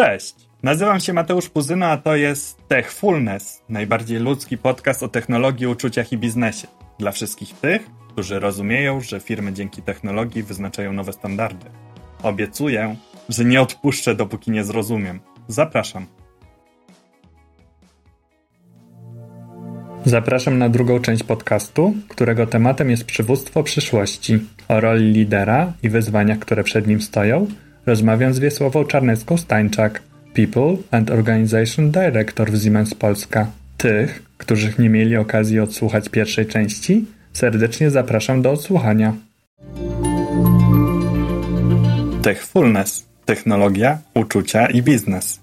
Cześć! Nazywam się Mateusz Puzyno, a to jest Techfulness, najbardziej ludzki podcast o technologii, uczuciach i biznesie. Dla wszystkich tych, którzy rozumieją, że firmy dzięki technologii wyznaczają nowe standardy. Obiecuję, że nie odpuszczę, dopóki nie zrozumiem. Zapraszam. Zapraszam na drugą część podcastu, którego tematem jest przywództwo przyszłości. O roli lidera i wyzwaniach, które przed nim stoją, rozmawiam z Wiesławą Czarnecką-Stańczak, People and Organization Director w Siemens Polska. Tych, których nie mieli okazji odsłuchać pierwszej części, serdecznie zapraszam do odsłuchania. Techfulness. Technologia, uczucia i biznes.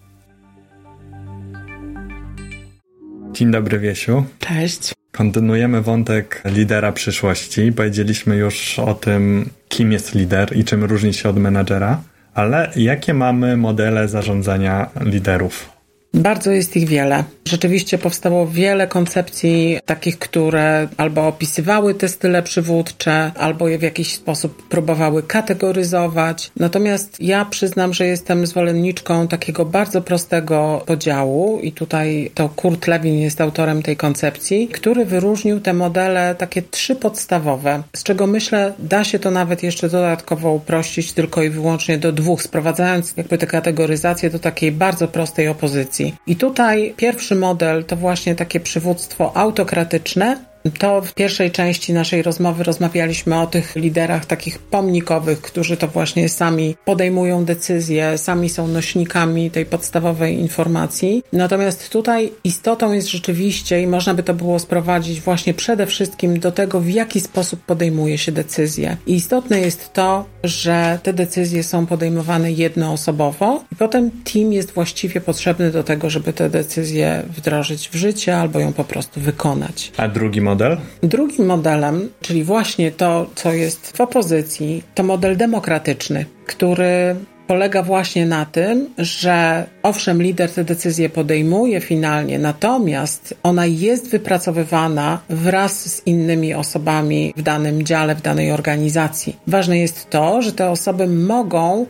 Dzień dobry, Wiesiu. Cześć. Kontynuujemy wątek lidera przyszłości. Powiedzieliśmy już o tym, kim jest lider i czym różni się od menadżera, ale jakie mamy modele zarządzania liderów? Bardzo jest ich wiele. Rzeczywiście powstało wiele koncepcji takich, które albo opisywały te style przywódcze, albo je w jakiś sposób próbowały kategoryzować. Natomiast ja przyznam, że jestem zwolenniczką takiego bardzo prostego podziału i tutaj to Kurt Lewin jest autorem tej koncepcji, który wyróżnił te modele takie trzy podstawowe, z czego myślę da się to nawet jeszcze dodatkowo uprościć tylko i wyłącznie do dwóch, sprowadzając jakby tę kategoryzację do takiej bardzo prostej opozycji. I tutaj pierwszy model to właśnie takie przywództwo autokratyczne, to w pierwszej części naszej rozmowy rozmawialiśmy o tych liderach takich pomnikowych, którzy to właśnie sami podejmują decyzje, sami są nośnikami tej podstawowej informacji. Natomiast tutaj istotą jest rzeczywiście, i można by to było sprowadzić właśnie przede wszystkim do tego, w jaki sposób podejmuje się decyzje. I istotne jest to, że te decyzje są podejmowane jednoosobowo i potem team jest właściwie potrzebny do tego, żeby te decyzje wdrożyć w życie albo ją po prostu wykonać. A drugi model? Model? Drugim modelem, czyli właśnie to, co jest w opozycji, to model demokratyczny, który polega właśnie na tym, że owszem, lider te decyzje podejmuje finalnie, natomiast ona jest wypracowywana wraz z innymi osobami w danym dziale, w danej organizacji. Ważne jest to, że te osoby mogą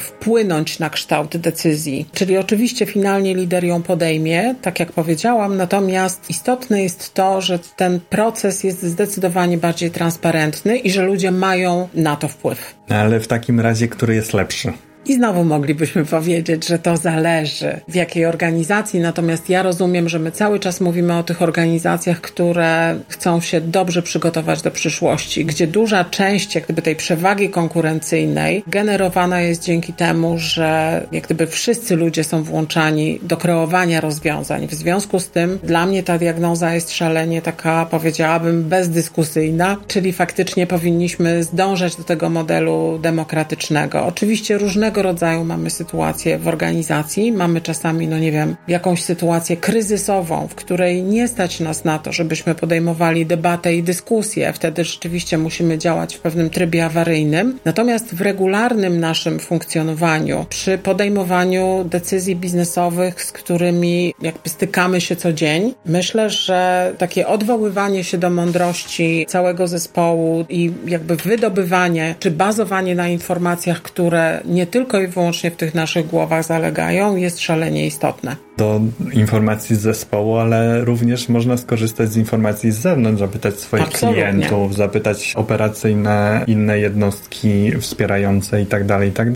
wpłynąć na kształt decyzji. Czyli oczywiście finalnie lider ją podejmie, tak jak powiedziałam, natomiast istotne jest to, że ten proces jest zdecydowanie bardziej transparentny i że ludzie mają na to wpływ. Ale w takim razie, który jest lepszy? I znowu moglibyśmy powiedzieć, że to zależy w jakiej organizacji, natomiast ja rozumiem, że my cały czas mówimy o tych organizacjach, które chcą się dobrze przygotować do przyszłości, gdzie duża część jak gdyby tej przewagi konkurencyjnej generowana jest dzięki temu, że jak gdyby wszyscy ludzie są włączani do kreowania rozwiązań. W związku z tym dla mnie ta diagnoza jest szalenie taka, powiedziałabym, bezdyskusyjna, czyli faktycznie powinniśmy zdążać do tego modelu demokratycznego. Oczywiście różnego różnego rodzaju mamy sytuacje w organizacji. Mamy czasami, no nie wiem, jakąś sytuację kryzysową, w której nie stać nas na to, żebyśmy podejmowali debatę i dyskusję. Wtedy rzeczywiście musimy działać w pewnym trybie awaryjnym. Natomiast w regularnym naszym funkcjonowaniu, przy podejmowaniu decyzji biznesowych, z którymi jakby stykamy się co dzień, myślę, że takie odwoływanie się do mądrości całego zespołu i jakby wydobywanie czy bazowanie na informacjach, które nie tylko tylko i wyłącznie w tych naszych głowach zalegają, jest szalenie istotne do informacji z zespołu, ale również można skorzystać z informacji z zewnątrz, zapytać swoich Absolutnie. klientów, zapytać operacyjne, inne jednostki wspierające i tak dalej, i tak.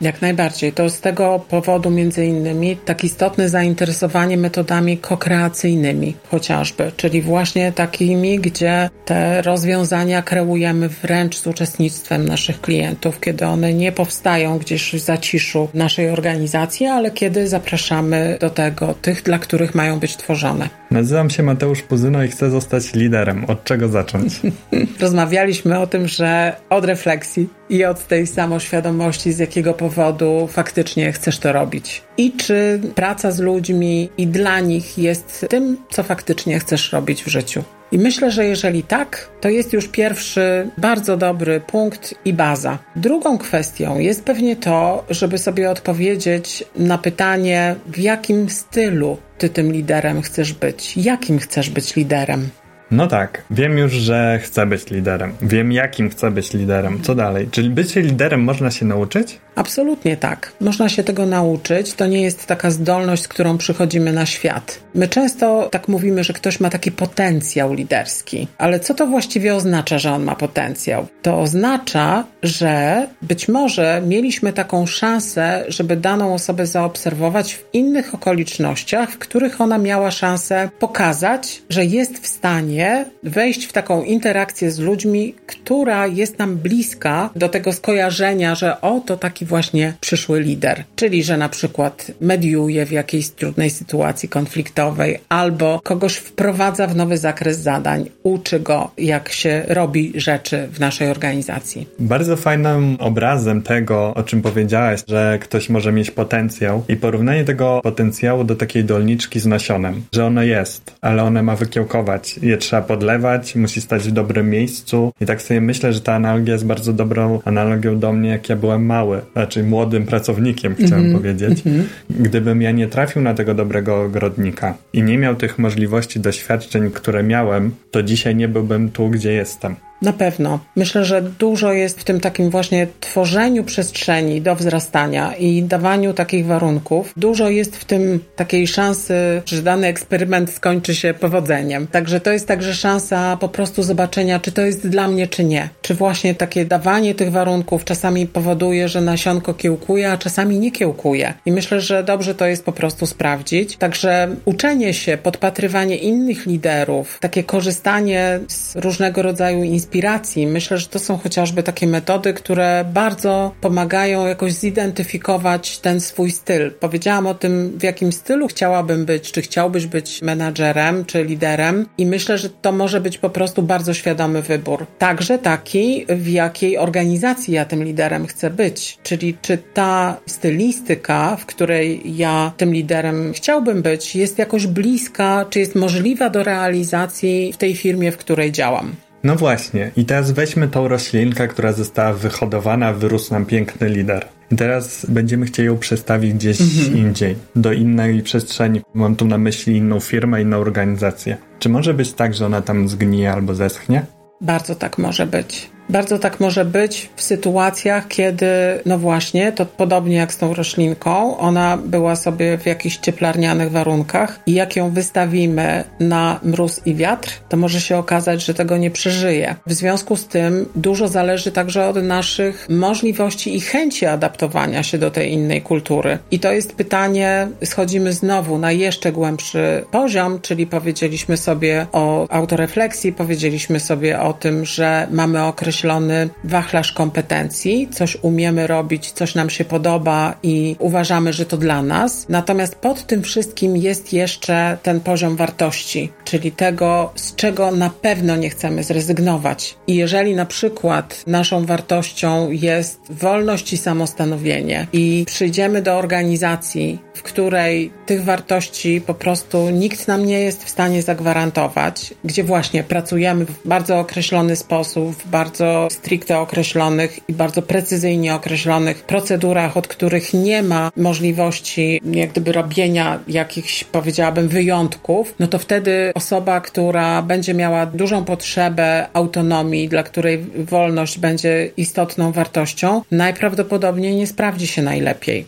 Jak najbardziej. To z tego powodu między innymi tak istotne zainteresowanie metodami kokreacyjnymi chociażby, czyli właśnie takimi, gdzie te rozwiązania kreujemy wręcz z uczestnictwem naszych klientów, kiedy one nie powstają gdzieś w zaciszu naszej organizacji, ale kiedy zapraszamy do tego tego, tych, dla których mają być tworzone. Nazywam się Mateusz Puzyno i chcę zostać liderem. Od czego zacząć? Rozmawialiśmy o tym, że od refleksji i od tej samoświadomości, z jakiego powodu faktycznie chcesz to robić. I czy praca z ludźmi i dla nich jest tym, co faktycznie chcesz robić w życiu. I myślę, że jeżeli tak, to jest już pierwszy bardzo dobry punkt i baza. Drugą kwestią jest pewnie to, żeby sobie odpowiedzieć na pytanie, w jakim stylu ty tym liderem chcesz być, jakim chcesz być liderem. No tak, wiem już, że chcę być liderem. Wiem, jakim chcę być liderem. Co dalej? Czyli bycie liderem można się nauczyć? Absolutnie tak. Można się tego nauczyć. To nie jest taka zdolność, z którą przychodzimy na świat. My często tak mówimy, że ktoś ma taki potencjał liderski. Ale co to właściwie oznacza, że on ma potencjał? To oznacza, że być może mieliśmy taką szansę, żeby daną osobę zaobserwować w innych okolicznościach, w których ona miała szansę pokazać, że jest w stanie wejść w taką interakcję z ludźmi, która jest nam bliska do tego skojarzenia, że o, to taki właśnie przyszły lider. Czyli, że na przykład mediuje w jakiejś trudnej sytuacji konfliktowej albo kogoś wprowadza w nowy zakres zadań, uczy go, jak się robi rzeczy w naszej organizacji. Bardzo fajnym obrazem tego, o czym powiedziałaś, że ktoś może mieć potencjał i porównanie tego potencjału do takiej dolniczki z nasionem, że ono jest, ale one ma wykiełkować. Je trzeba podlewać, musi stać w dobrym miejscu i tak sobie myślę, że ta analogia jest bardzo dobrą analogią do mnie, jak ja byłem mały raczej młodym pracownikiem, chciałem mm -hmm. powiedzieć. -hmm. Gdybym ja nie trafił na tego dobrego ogrodnika i nie miał tych możliwości, doświadczeń, które miałem, to dzisiaj nie byłbym tu, gdzie jestem. Na pewno. Myślę, że dużo jest w tym takim właśnie tworzeniu przestrzeni do wzrastania i dawaniu takich warunków. Dużo jest w tym takiej szansy, że dany eksperyment skończy się powodzeniem. Także to jest także szansa po prostu zobaczenia, czy to jest dla mnie, czy nie. Czy właśnie takie dawanie tych warunków czasami powoduje, że nasionko kiełkuje, a czasami nie kiełkuje. I myślę, że dobrze to jest po prostu sprawdzić. Także uczenie się, podpatrywanie innych liderów, takie korzystanie z różnego rodzaju inspiracji, inspiracji. Myślę, że to są chociażby takie metody, które bardzo pomagają jakoś zidentyfikować ten swój styl. Powiedziałam o tym, w jakim stylu chciałabym być, czy chciałbyś być menadżerem, czy liderem, i myślę, że to może być po prostu bardzo świadomy wybór. Także taki, w jakiej organizacji ja tym liderem chcę być, czyli czy ta stylistyka, w której ja tym liderem chciałbym być, jest jakoś bliska, czy jest możliwa do realizacji w tej firmie, w której działam. No właśnie, i teraz weźmy tą roślinkę, która została wyhodowana, wyrósł nam piękny lider. I teraz będziemy chcieli ją przestawić gdzieś mhm. indziej, do innej przestrzeni. Mam tu na myśli inną firmę, inną organizację. Czy może być tak, że ona tam zgnije albo zeschnie? Bardzo tak może być. Bardzo tak może być w sytuacjach, kiedy, no właśnie, to podobnie jak z tą roślinką, ona była sobie w jakichś cieplarnianych warunkach i jak ją wystawimy na mróz i wiatr, to może się okazać, że tego nie przeżyje. W związku z tym dużo zależy także od naszych możliwości i chęci adaptowania się do tej innej kultury. I to jest pytanie, schodzimy znowu na jeszcze głębszy poziom, czyli powiedzieliśmy sobie o autorefleksji, powiedzieliśmy sobie o tym, że mamy okres określony wachlarz kompetencji, coś umiemy robić, coś nam się podoba i uważamy, że to dla nas. Natomiast pod tym wszystkim jest jeszcze ten poziom wartości, czyli tego, z czego na pewno nie chcemy zrezygnować. I jeżeli na przykład naszą wartością jest wolność i samostanowienie i przyjdziemy do organizacji, w której tych wartości po prostu nikt nam nie jest w stanie zagwarantować, gdzie właśnie pracujemy w bardzo określony sposób, w bardzo bardzo stricte określonych i bardzo precyzyjnie określonych procedurach, od których nie ma możliwości jak gdyby robienia jakichś, powiedziałabym, wyjątków, no to wtedy osoba, która będzie miała dużą potrzebę autonomii, dla której wolność będzie istotną wartością, najprawdopodobniej nie sprawdzi się najlepiej.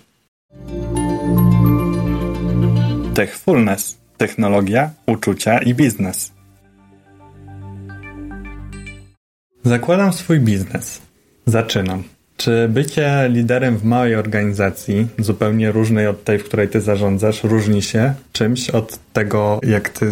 Techfulness. Technologia, uczucia i biznes. Zakładam swój biznes. Zaczynam. Czy bycie liderem w małej organizacji, zupełnie różnej od tej, w której ty zarządzasz, różni się czymś od tego, jak ty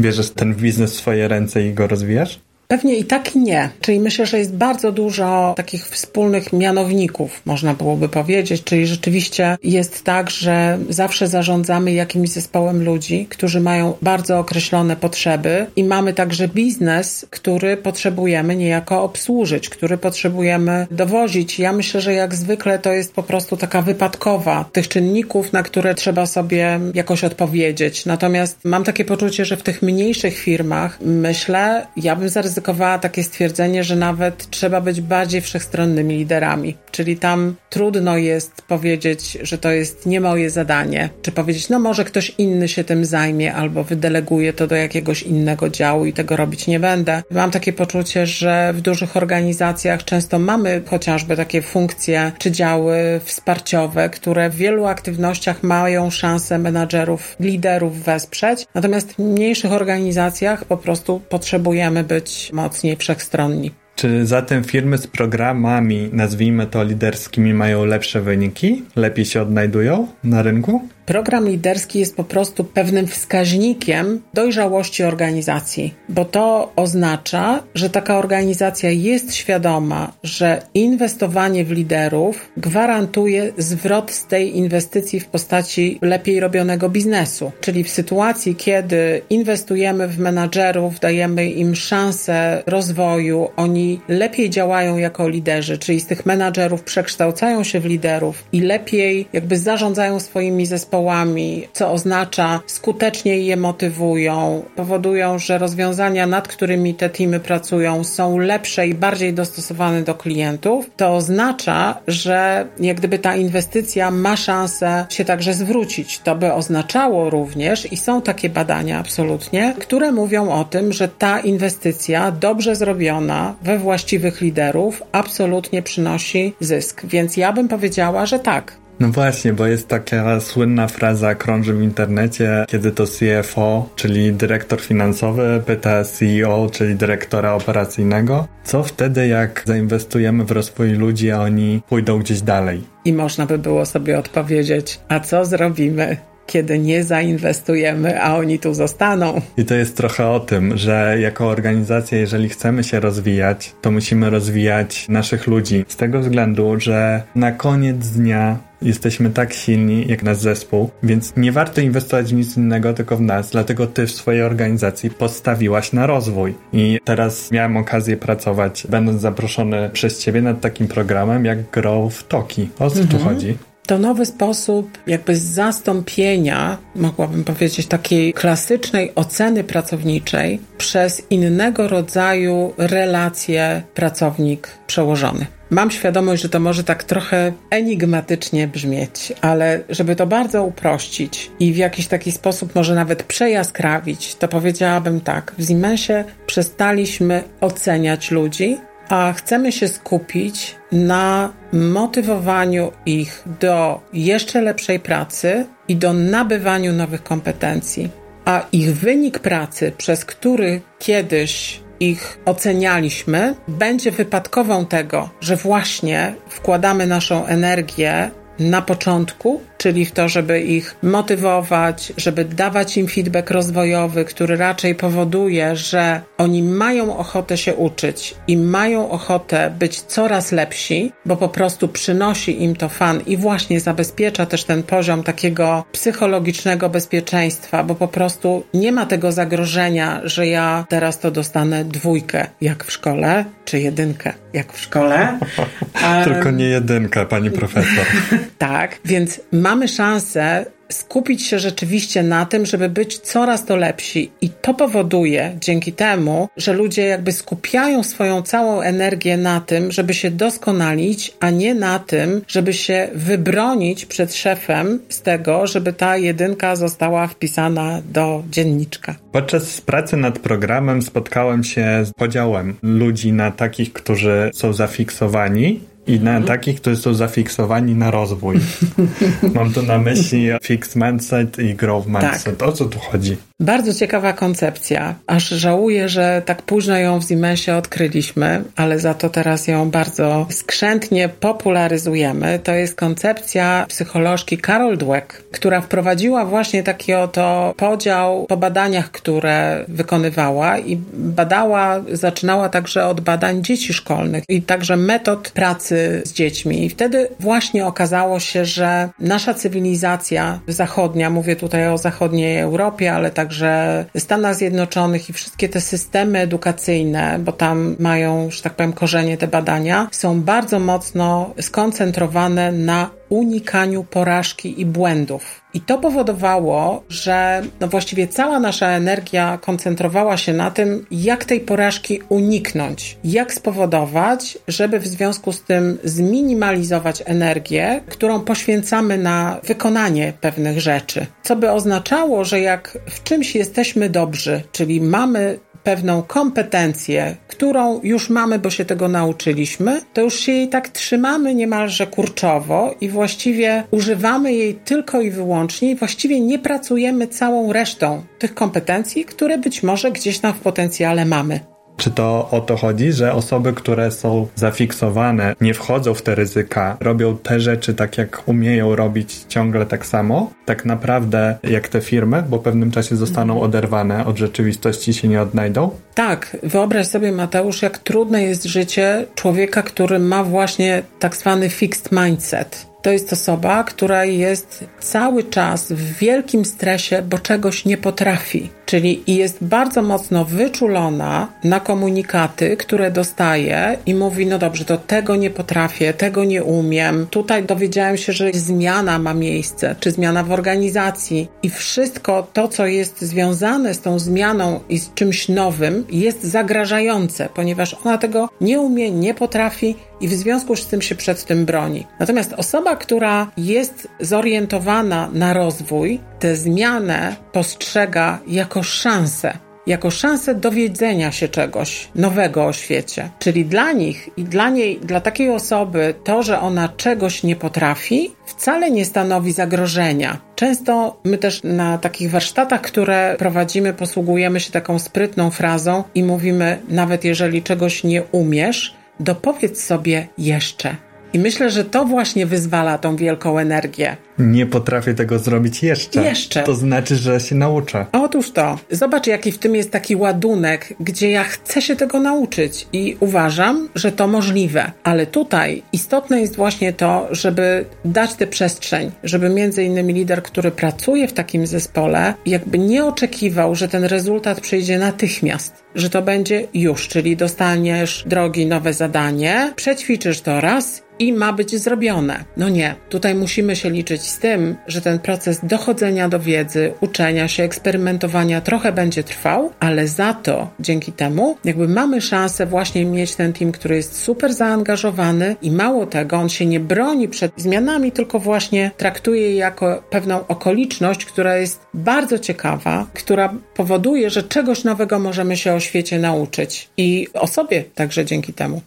bierzesz ten biznes w swoje ręce i go rozwijasz? Pewnie i tak i nie. Czyli myślę, że jest bardzo dużo takich wspólnych mianowników, można byłoby powiedzieć. Czyli rzeczywiście jest tak, że zawsze zarządzamy jakimś zespołem ludzi, którzy mają bardzo określone potrzeby i mamy także biznes, który potrzebujemy niejako obsłużyć, który potrzebujemy dowozić. Ja myślę, że jak zwykle to jest po prostu taka wypadkowa tych czynników, na które trzeba sobie jakoś odpowiedzieć. Natomiast mam takie poczucie, że w tych mniejszych firmach myślę, ja bym zaryzykowała zaryzykowała takie stwierdzenie, że nawet trzeba być bardziej wszechstronnymi liderami. czyli tam trudno jest powiedzieć, że to jest nie moje zadanie, czy powiedzieć, no może ktoś inny się tym zajmie, albo wydeleguje to do jakiegoś innego działu i tego robić nie będę. Mam takie poczucie, że w dużych organizacjach często mamy chociażby takie funkcje czy działy wsparciowe, które w wielu aktywnościach mają szansę menadżerów, liderów wesprzeć, natomiast w mniejszych organizacjach po prostu potrzebujemy mocniej wszechstronni. Czy zatem firmy z programami, nazwijmy to liderskimi, mają lepsze wyniki? Lepiej się odnajdują na rynku? Program liderski jest po prostu pewnym wskaźnikiem dojrzałości organizacji, bo to oznacza, że taka organizacja jest świadoma, że inwestowanie w liderów gwarantuje zwrot z tej inwestycji w postaci lepiej robionego biznesu. Czyli w sytuacji, kiedy inwestujemy w menadżerów, dajemy im szansę rozwoju, oni lepiej działają jako liderzy, czyli z tych menadżerów przekształcają się w liderów i lepiej jakby zarządzają swoimi zespołami zespołami, co oznacza skuteczniej je motywują, powodują, że rozwiązania, nad którymi te teamy pracują, są lepsze i bardziej dostosowane do klientów, to oznacza, że jak gdyby ta inwestycja ma szansę się także zwrócić. To by oznaczało również, i są takie badania absolutnie, które mówią o tym, że ta inwestycja dobrze zrobiona we właściwych liderów absolutnie przynosi zysk. Więc ja bym powiedziała, że tak, no właśnie, bo jest taka słynna fraza, krąży w internecie, kiedy to CFO, czyli dyrektor finansowy, pyta CEO, czyli dyrektora operacyjnego, co wtedy, jak zainwestujemy w rozwój ludzi, a oni pójdą gdzieś dalej. I można by było sobie odpowiedzieć, a co zrobimy, kiedy nie zainwestujemy, a oni tu zostaną. I to jest trochę o tym, że jako organizacja, jeżeli chcemy się rozwijać, to musimy rozwijać naszych ludzi. Z tego względu, że na koniec dnia jesteśmy tak silni jak nasz zespół, więc nie warto inwestować w nic innego, tylko w nas. Dlatego ty w swojej organizacji postawiłaś na rozwój. I teraz miałem okazję pracować, będąc zaproszony przez ciebie nad takim programem jak Grow w Toki. O co mhm. tu chodzi? To nowy sposób jakby zastąpienia, mogłabym powiedzieć, takiej klasycznej oceny pracowniczej przez innego rodzaju relacje pracownik-przełożony. Mam świadomość, że to może tak trochę enigmatycznie brzmieć, ale żeby to bardzo uprościć i w jakiś taki sposób może nawet przejaskrawić, to powiedziałabym tak. W Siemensie przestaliśmy oceniać ludzi, a chcemy się skupić na motywowaniu ich do jeszcze lepszej pracy i do nabywaniu nowych kompetencji. A ich wynik pracy, przez który kiedyś ich ocenialiśmy, będzie wypadkową tego, że właśnie wkładamy naszą energię na początku czyli w to, żeby ich motywować, żeby dawać im feedback rozwojowy, który raczej powoduje, że oni mają ochotę się uczyć i mają ochotę być coraz lepsi, bo po prostu przynosi im to fan i właśnie zabezpiecza też ten poziom takiego psychologicznego bezpieczeństwa, bo po prostu nie ma tego zagrożenia, że ja teraz to dostanę dwójkę, jak w szkole, czy jedynkę, jak w szkole. Tylko nie jedynka, pani profesor. tak, więc ma mamy szansę skupić się rzeczywiście na tym, żeby być coraz to lepsi. I to powoduje dzięki temu, że ludzie jakby skupiają swoją całą energię na tym, żeby się doskonalić, a nie na tym, żeby się wybronić przed szefem z tego, żeby ta jedynka została wpisana do dzienniczka. Podczas pracy nad programem spotkałem się z podziałem ludzi na takich, którzy są zafiksowani i na takich, którzy są zafiksowani na rozwój. Mam tu na myśli fixed mindset i growth mindset. Tak. O co tu chodzi? Bardzo ciekawa koncepcja. Aż żałuję, że tak późno ją w Siemensie odkryliśmy, ale za to teraz ją bardzo skrzętnie popularyzujemy. To jest koncepcja psycholożki Carol Dweck, która wprowadziła właśnie taki oto podział po badaniach, które wykonywała i badała, zaczynała także od badań dzieci szkolnych i także metod pracy z dziećmi. I wtedy właśnie okazało się, że nasza cywilizacja zachodnia, mówię tutaj o zachodniej Europie, ale także Stanach Zjednoczonych i wszystkie te systemy edukacyjne, bo tam mają, że tak powiem, korzenie te badania, są bardzo mocno skoncentrowane na unikaniu porażki i błędów. I to powodowało, że no właściwie cała nasza energia koncentrowała się na tym, jak tej porażki uniknąć, jak spowodować, żeby w związku z tym zminimalizować energię, którą poświęcamy na wykonanie pewnych rzeczy. Co by oznaczało, że jak w czymś jesteśmy dobrzy, czyli mamy pewną kompetencję, którą już mamy, bo się tego nauczyliśmy, to już się jej tak trzymamy niemalże kurczowo i właściwie używamy jej tylko i wyłącznie i właściwie nie pracujemy całą resztą tych kompetencji, które być może gdzieś tam w potencjale mamy. Czy to o to chodzi, że osoby, które są zafiksowane, nie wchodzą w te ryzyka, robią te rzeczy tak, jak umieją robić ciągle tak samo, tak naprawdę jak te firmy, bo w pewnym czasie zostaną mhm. oderwane od rzeczywistości się nie odnajdą? Tak, wyobraź sobie, Mateusz, jak trudne jest życie człowieka, który ma właśnie tak zwany fixed mindset to jest osoba, która jest cały czas w wielkim stresie, bo czegoś nie potrafi. Czyli jest bardzo mocno wyczulona na komunikaty, które dostaje i mówi: No dobrze, to tego nie potrafię, tego nie umiem. Tutaj dowiedziałem się, że zmiana ma miejsce, czy zmiana w organizacji, i wszystko to, co jest związane z tą zmianą i z czymś nowym, jest zagrażające, ponieważ ona tego nie umie, nie potrafi i w związku z tym się przed tym broni. Natomiast osoba, która jest zorientowana na rozwój, tę zmianę postrzega jako szansę jako szansę dowiedzenia się czegoś nowego o świecie. Czyli dla nich i dla niej, dla takiej osoby, to, że ona czegoś nie potrafi, wcale nie stanowi zagrożenia. Często my też na takich warsztatach, które prowadzimy, posługujemy się taką sprytną frazą i mówimy, nawet jeżeli czegoś nie umiesz, dopowiedz sobie jeszcze. I myślę, że to właśnie wyzwala tą wielką energię. Nie potrafię tego zrobić jeszcze. Jeszcze. To znaczy, że się nauczę. Otóż to. Zobacz, jaki w tym jest taki ładunek, gdzie ja chcę się tego nauczyć i uważam, że to możliwe. Ale tutaj istotne jest właśnie to, żeby dać tę przestrzeń, żeby między innymi lider, który pracuje w takim zespole, jakby nie oczekiwał, że ten rezultat przyjdzie natychmiast, że to będzie już, czyli dostaniesz drogi nowe zadanie, przećwiczysz to raz i ma być zrobione. No nie, tutaj musimy się liczyć z tym, że ten proces dochodzenia do wiedzy, uczenia się, eksperymentowania trochę będzie trwał, ale za to dzięki temu jakby mamy szansę właśnie mieć ten team, który jest super zaangażowany i mało tego, on się nie broni przed zmianami, tylko właśnie traktuje je jako pewną okoliczność, która jest bardzo ciekawa, która powoduje, że czegoś nowego możemy się o świecie nauczyć i o sobie także dzięki temu.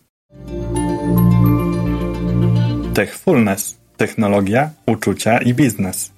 Techfulness technologia, uczucia i biznes.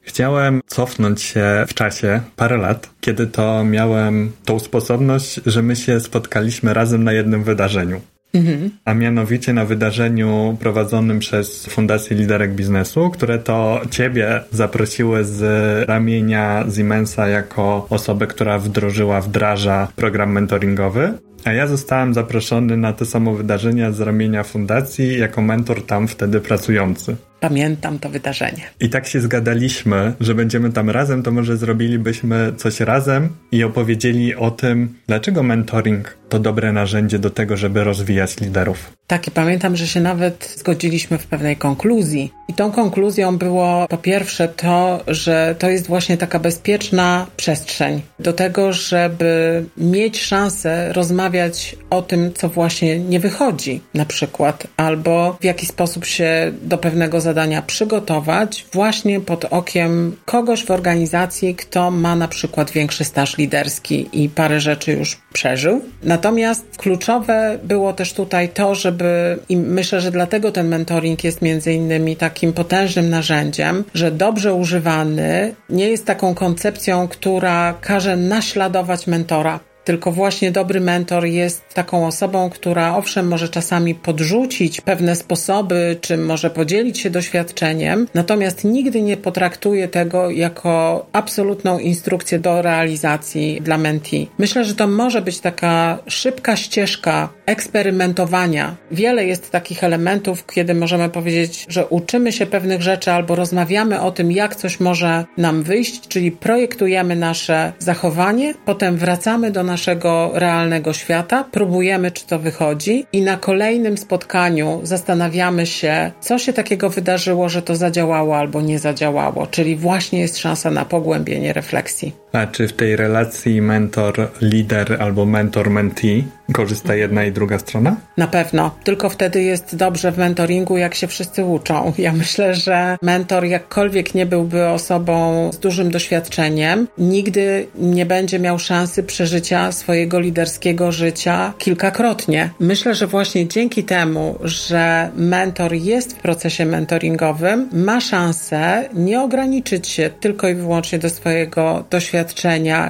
Chciałem cofnąć się w czasie parę lat, kiedy to miałem tą sposobność, że my się spotkaliśmy razem na jednym wydarzeniu. Mhm. A mianowicie na wydarzeniu prowadzonym przez Fundację Liderek Biznesu, które to ciebie zaprosiły z ramienia Siemensa jako osobę, która wdrożyła, wdraża program mentoringowy. A ja zostałem zaproszony na to samo wydarzenia z ramienia fundacji jako mentor tam wtedy pracujący. Pamiętam to wydarzenie. I tak się zgadaliśmy, że będziemy tam razem, to może zrobilibyśmy coś razem i opowiedzieli o tym, dlaczego mentoring to dobre narzędzie do tego, żeby rozwijać liderów. Tak, i pamiętam, że się nawet zgodziliśmy w pewnej konkluzji. I tą konkluzją było po pierwsze to, że to jest właśnie taka bezpieczna przestrzeń do tego, żeby mieć szansę rozmawiać o tym, co właśnie nie wychodzi, na przykład, albo w jaki sposób się do pewnego zadania przygotować, właśnie pod okiem kogoś w organizacji, kto ma na przykład większy staż liderski i parę rzeczy już przeżył. Natomiast kluczowe było też tutaj to, żeby, i myślę, że dlatego ten mentoring jest między innymi takim potężnym narzędziem, że dobrze używany nie jest taką koncepcją, która każe naśladować mentora tylko właśnie dobry mentor jest taką osobą, która owszem może czasami podrzucić pewne sposoby, czy może podzielić się doświadczeniem, natomiast nigdy nie potraktuje tego jako absolutną instrukcję do realizacji dla mentee. Myślę, że to może być taka szybka ścieżka eksperymentowania. Wiele jest takich elementów, kiedy możemy powiedzieć, że uczymy się pewnych rzeczy albo rozmawiamy o tym, jak coś może nam wyjść, czyli projektujemy nasze zachowanie, potem wracamy do naszego realnego świata, próbujemy, czy to wychodzi, i na kolejnym spotkaniu zastanawiamy się, co się takiego wydarzyło, że to zadziałało albo nie zadziałało, czyli właśnie jest szansa na pogłębienie refleksji. A czy w tej relacji mentor-lider albo mentor-mentee korzysta jedna i druga strona? Na pewno. Tylko wtedy jest dobrze w mentoringu, jak się wszyscy uczą. Ja myślę, że mentor, jakkolwiek nie byłby osobą z dużym doświadczeniem, nigdy nie będzie miał szansy przeżycia swojego liderskiego życia kilkakrotnie. Myślę, że właśnie dzięki temu, że mentor jest w procesie mentoringowym, ma szansę nie ograniczyć się tylko i wyłącznie do swojego doświadczenia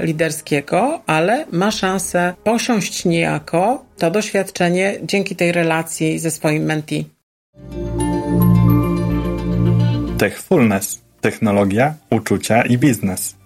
liderskiego, ale ma szansę posiąść niejako to doświadczenie dzięki tej relacji ze swoim mentee. Techfulness. Technologia, uczucia i biznes.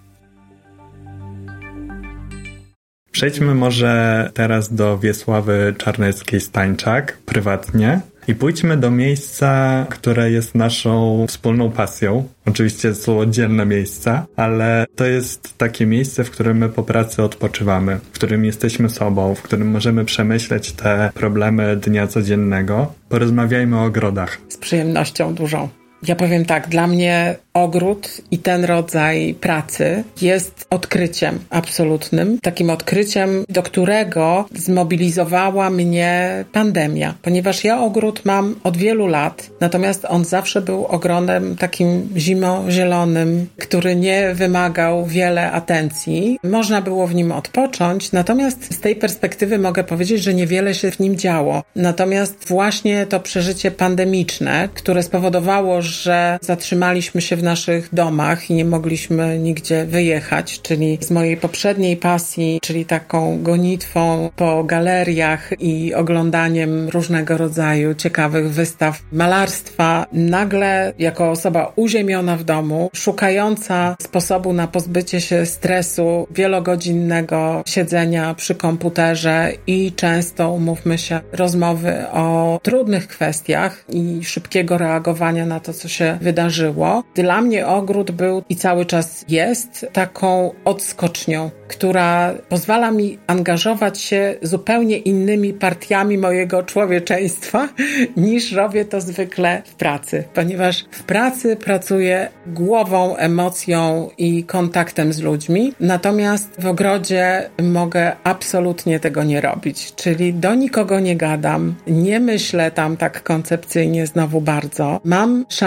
Przejdźmy może teraz do Wiesławy Czarneckiej-Stańczak prywatnie i pójdźmy do miejsca, które jest naszą wspólną pasją. Oczywiście są oddzielne miejsca, ale to jest takie miejsce, w którym my po pracy odpoczywamy, w którym jesteśmy sobą, w którym możemy przemyśleć te problemy dnia codziennego. Porozmawiajmy o ogrodach. Z przyjemnością dużą. Ja powiem tak, dla mnie ogród i ten rodzaj pracy jest odkryciem absolutnym, takim odkryciem, do którego zmobilizowała mnie pandemia, ponieważ ja ogród mam od wielu lat, natomiast on zawsze był ogronem takim zimozielonym, który nie wymagał wiele atencji. Można było w nim odpocząć, natomiast z tej perspektywy mogę powiedzieć, że niewiele się w nim działo. Natomiast właśnie to przeżycie pandemiczne, które spowodowało, że zatrzymaliśmy się w naszych domach i nie mogliśmy nigdzie wyjechać, czyli z mojej poprzedniej pasji, czyli taką gonitwą po galeriach i oglądaniem różnego rodzaju ciekawych wystaw malarstwa, nagle jako osoba uziemiona w domu, szukająca sposobu na pozbycie się stresu wielogodzinnego siedzenia przy komputerze i często, umówmy się, rozmowy o trudnych kwestiach i szybkiego reagowania na to, co się wydarzyło. Dla mnie ogród był i cały czas jest taką odskocznią, która pozwala mi angażować się zupełnie innymi partiami mojego człowieczeństwa niż robię to zwykle w pracy, ponieważ w pracy pracuję głową, emocją i kontaktem z ludźmi, natomiast w ogrodzie mogę absolutnie tego nie robić, czyli do nikogo nie gadam, nie myślę tam tak koncepcyjnie znowu bardzo. Mam szansę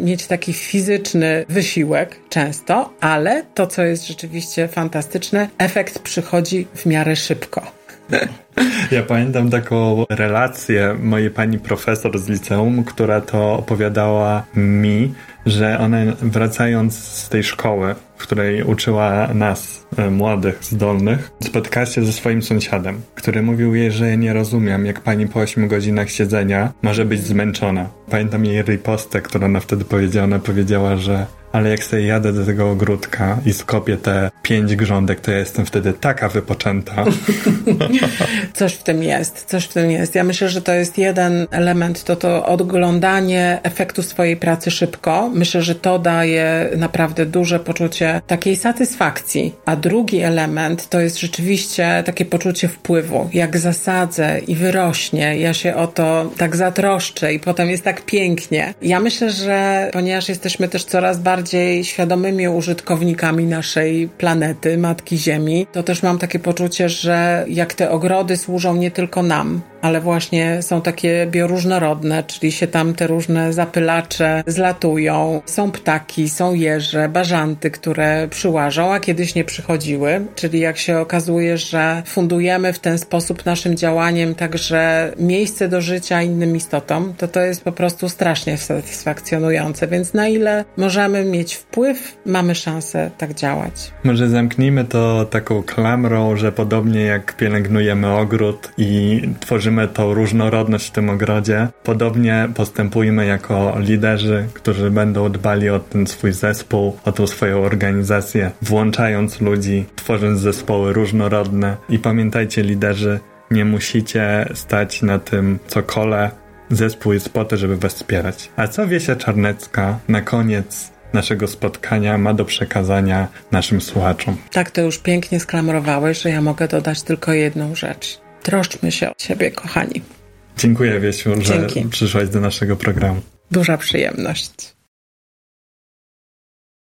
mieć taki fizyczny wysiłek często, ale to, co jest rzeczywiście fantastyczne, efekt przychodzi w miarę szybko. Ja pamiętam taką relację mojej pani profesor z liceum, która to opowiadała mi, że ona wracając z tej szkoły, w której uczyła nas, e, młodych, zdolnych, spotkała się ze swoim sąsiadem, który mówił jej, że nie rozumiem, jak pani po 8 godzinach siedzenia może być zmęczona. Pamiętam jej ripostę, którą ona wtedy powiedziała. Ona powiedziała, że ale jak sobie jadę do tego ogródka i skopię te pięć grządek, to ja jestem wtedy taka wypoczęta. coś w tym jest, coś w tym jest. Ja myślę, że to jest jeden element, to to odglądanie efektu swojej pracy szybko. Myślę, że to daje naprawdę duże poczucie takiej satysfakcji. A drugi element to jest rzeczywiście takie poczucie wpływu. Jak zasadzę i wyrośnie, ja się o to tak zatroszczę i potem jest tak pięknie. Ja myślę, że ponieważ jesteśmy też coraz bardziej świadomymi użytkownikami naszej planety, Matki Ziemi, to też mam takie poczucie, że jak te ogrody służą nie tylko nam, ale właśnie są takie bioróżnorodne, czyli się tam te różne zapylacze zlatują. Są ptaki, są jeże, bażanty, które przyłażą, a kiedyś nie przychodziły. Czyli jak się okazuje, że fundujemy w ten sposób naszym działaniem także miejsce do życia innym istotom, to to jest po prostu strasznie satysfakcjonujące. Więc na ile możemy mieć wpływ, mamy szansę tak działać. Może zamknijmy to taką klamrą, że podobnie jak pielęgnujemy ogród i tworzymy tworzymy tą różnorodność w tym ogrodzie. Podobnie postępujmy jako liderzy, którzy będą dbali o ten swój zespół, o tą swoją organizację, włączając ludzi, tworząc zespoły różnorodne. I pamiętajcie, liderzy, nie musicie stać na tym cokole. Zespół jest po to, żeby was wspierać. A co Wiesia Czarnecka na koniec naszego spotkania ma do przekazania naszym słuchaczom? Tak to już pięknie sklamrowałeś, że ja mogę dodać tylko jedną rzecz. Troszczmy się o siebie, kochani. Dziękuję, Wiesiu, że Dzięki. przyszłaś do naszego programu. Duża przyjemność.